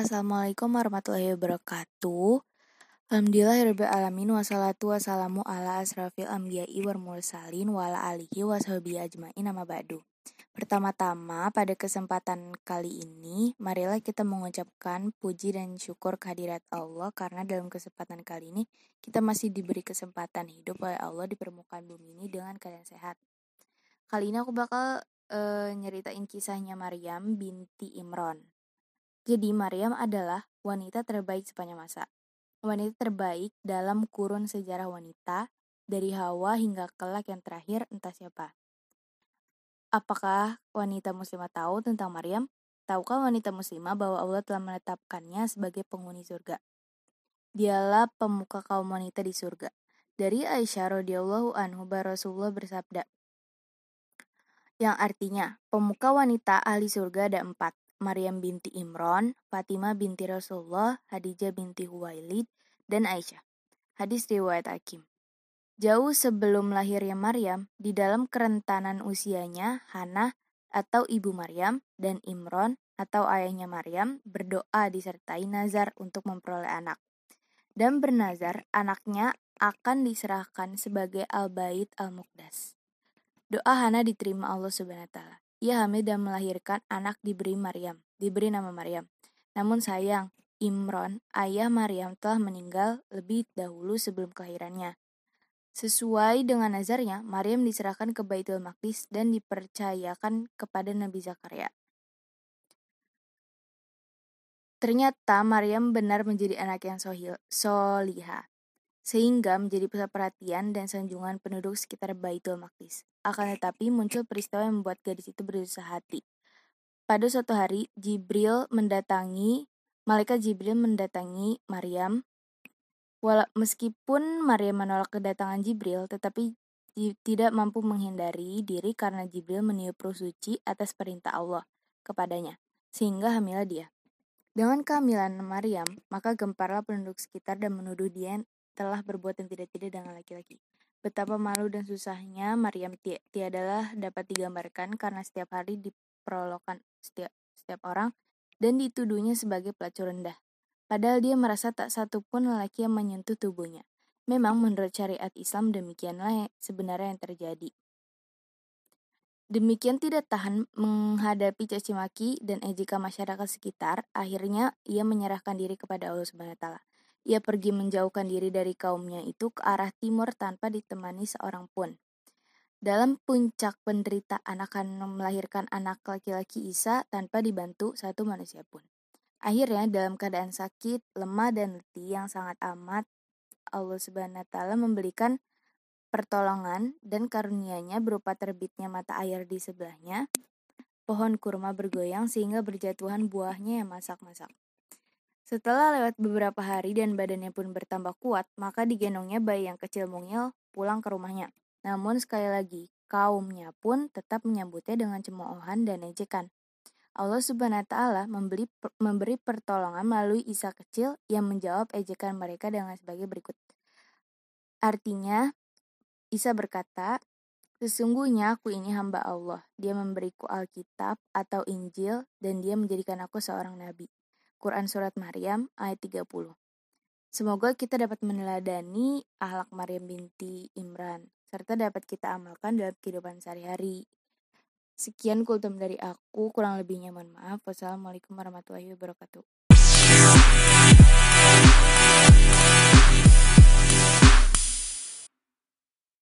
Assalamualaikum warahmatullahi wabarakatuh. Alhamdulillahirrahmanirrahim. Wassalatu wassalamu ala asrafil anbiya'i wal mursalin wa ala alihi wa ajma'in nama ba'du. Pertama-tama, pada kesempatan kali ini, marilah kita mengucapkan puji dan syukur kehadirat Allah karena dalam kesempatan kali ini kita masih diberi kesempatan hidup oleh Allah di permukaan bumi ini dengan keadaan sehat. Kali ini aku bakal uh, nyeritain kisahnya Maryam binti Imron. Jadi Maryam adalah wanita terbaik sepanjang masa. Wanita terbaik dalam kurun sejarah wanita dari Hawa hingga kelak yang terakhir entah siapa. Apakah wanita muslimah tahu tentang Maryam? Tahukah wanita muslimah bahwa Allah telah menetapkannya sebagai penghuni surga? Dialah pemuka kaum wanita di surga. Dari Aisyah radhiyallahu anhu Rasulullah bersabda, yang artinya pemuka wanita ahli surga ada empat. Maryam binti Imron, Fatimah binti Rasulullah, Hadijah binti Huwailid, dan Aisyah. Hadis riwayat Hakim. Jauh sebelum lahirnya Maryam, di dalam kerentanan usianya, Hana atau ibu Maryam dan Imron atau ayahnya Maryam berdoa disertai nazar untuk memperoleh anak. Dan bernazar anaknya akan diserahkan sebagai Al-Bait Al-Muqdas. Doa Hana diterima Allah Subhanahu wa taala. Ia hamil dan melahirkan anak diberi Maryam, diberi nama Maryam. Namun sayang, Imron, ayah Maryam telah meninggal lebih dahulu sebelum kelahirannya. Sesuai dengan nazarnya, Maryam diserahkan ke Baitul Maqdis dan dipercayakan kepada Nabi Zakaria. Ternyata Maryam benar menjadi anak yang sohil, soliha sehingga menjadi pusat perhatian dan sanjungan penduduk sekitar Baitul Maqdis. Akan tetapi muncul peristiwa yang membuat gadis itu berusaha hati. Pada suatu hari, Jibril mendatangi, malaikat Jibril mendatangi Maryam. Walau, meskipun Maryam menolak kedatangan Jibril, tetapi tidak mampu menghindari diri karena Jibril meniup ruh suci atas perintah Allah kepadanya, sehingga hamilah dia. Dengan kehamilan Maryam, maka gemparlah penduduk sekitar dan menuduh dia telah berbuat yang tidak-tidak dengan laki-laki. Betapa malu dan susahnya Maryam ti tiadalah dapat digambarkan karena setiap hari diperolokkan setiap, setiap orang dan dituduhnya sebagai pelacur rendah. Padahal dia merasa tak satu pun lelaki yang menyentuh tubuhnya. Memang menurut syariat Islam demikianlah sebenarnya yang terjadi. Demikian tidak tahan menghadapi caci maki dan ejekan masyarakat sekitar, akhirnya ia menyerahkan diri kepada Allah Subhanahu wa taala. Ia pergi menjauhkan diri dari kaumnya itu ke arah timur tanpa ditemani seorang pun. Dalam puncak penderitaan akan melahirkan anak laki-laki Isa tanpa dibantu satu manusia pun. Akhirnya dalam keadaan sakit, lemah dan letih yang sangat amat, Allah Subhanahu wa taala memberikan pertolongan dan karunia-Nya berupa terbitnya mata air di sebelahnya. Pohon kurma bergoyang sehingga berjatuhan buahnya yang masak-masak. Setelah lewat beberapa hari dan badannya pun bertambah kuat, maka digendongnya bayi yang kecil mungil pulang ke rumahnya. Namun sekali lagi, kaumnya pun tetap menyambutnya dengan cemoohan dan ejekan. Allah Subhanahu wa taala memberi memberi pertolongan melalui Isa kecil yang menjawab ejekan mereka dengan sebagai berikut. Artinya, Isa berkata, Sesungguhnya aku ini hamba Allah. Dia memberiku Alkitab atau Injil dan dia menjadikan aku seorang nabi. Quran Surat Maryam ayat 30. Semoga kita dapat meneladani ahlak Maryam binti Imran, serta dapat kita amalkan dalam kehidupan sehari-hari. Sekian kultum dari aku, kurang lebihnya mohon maaf. Wassalamualaikum warahmatullahi wabarakatuh.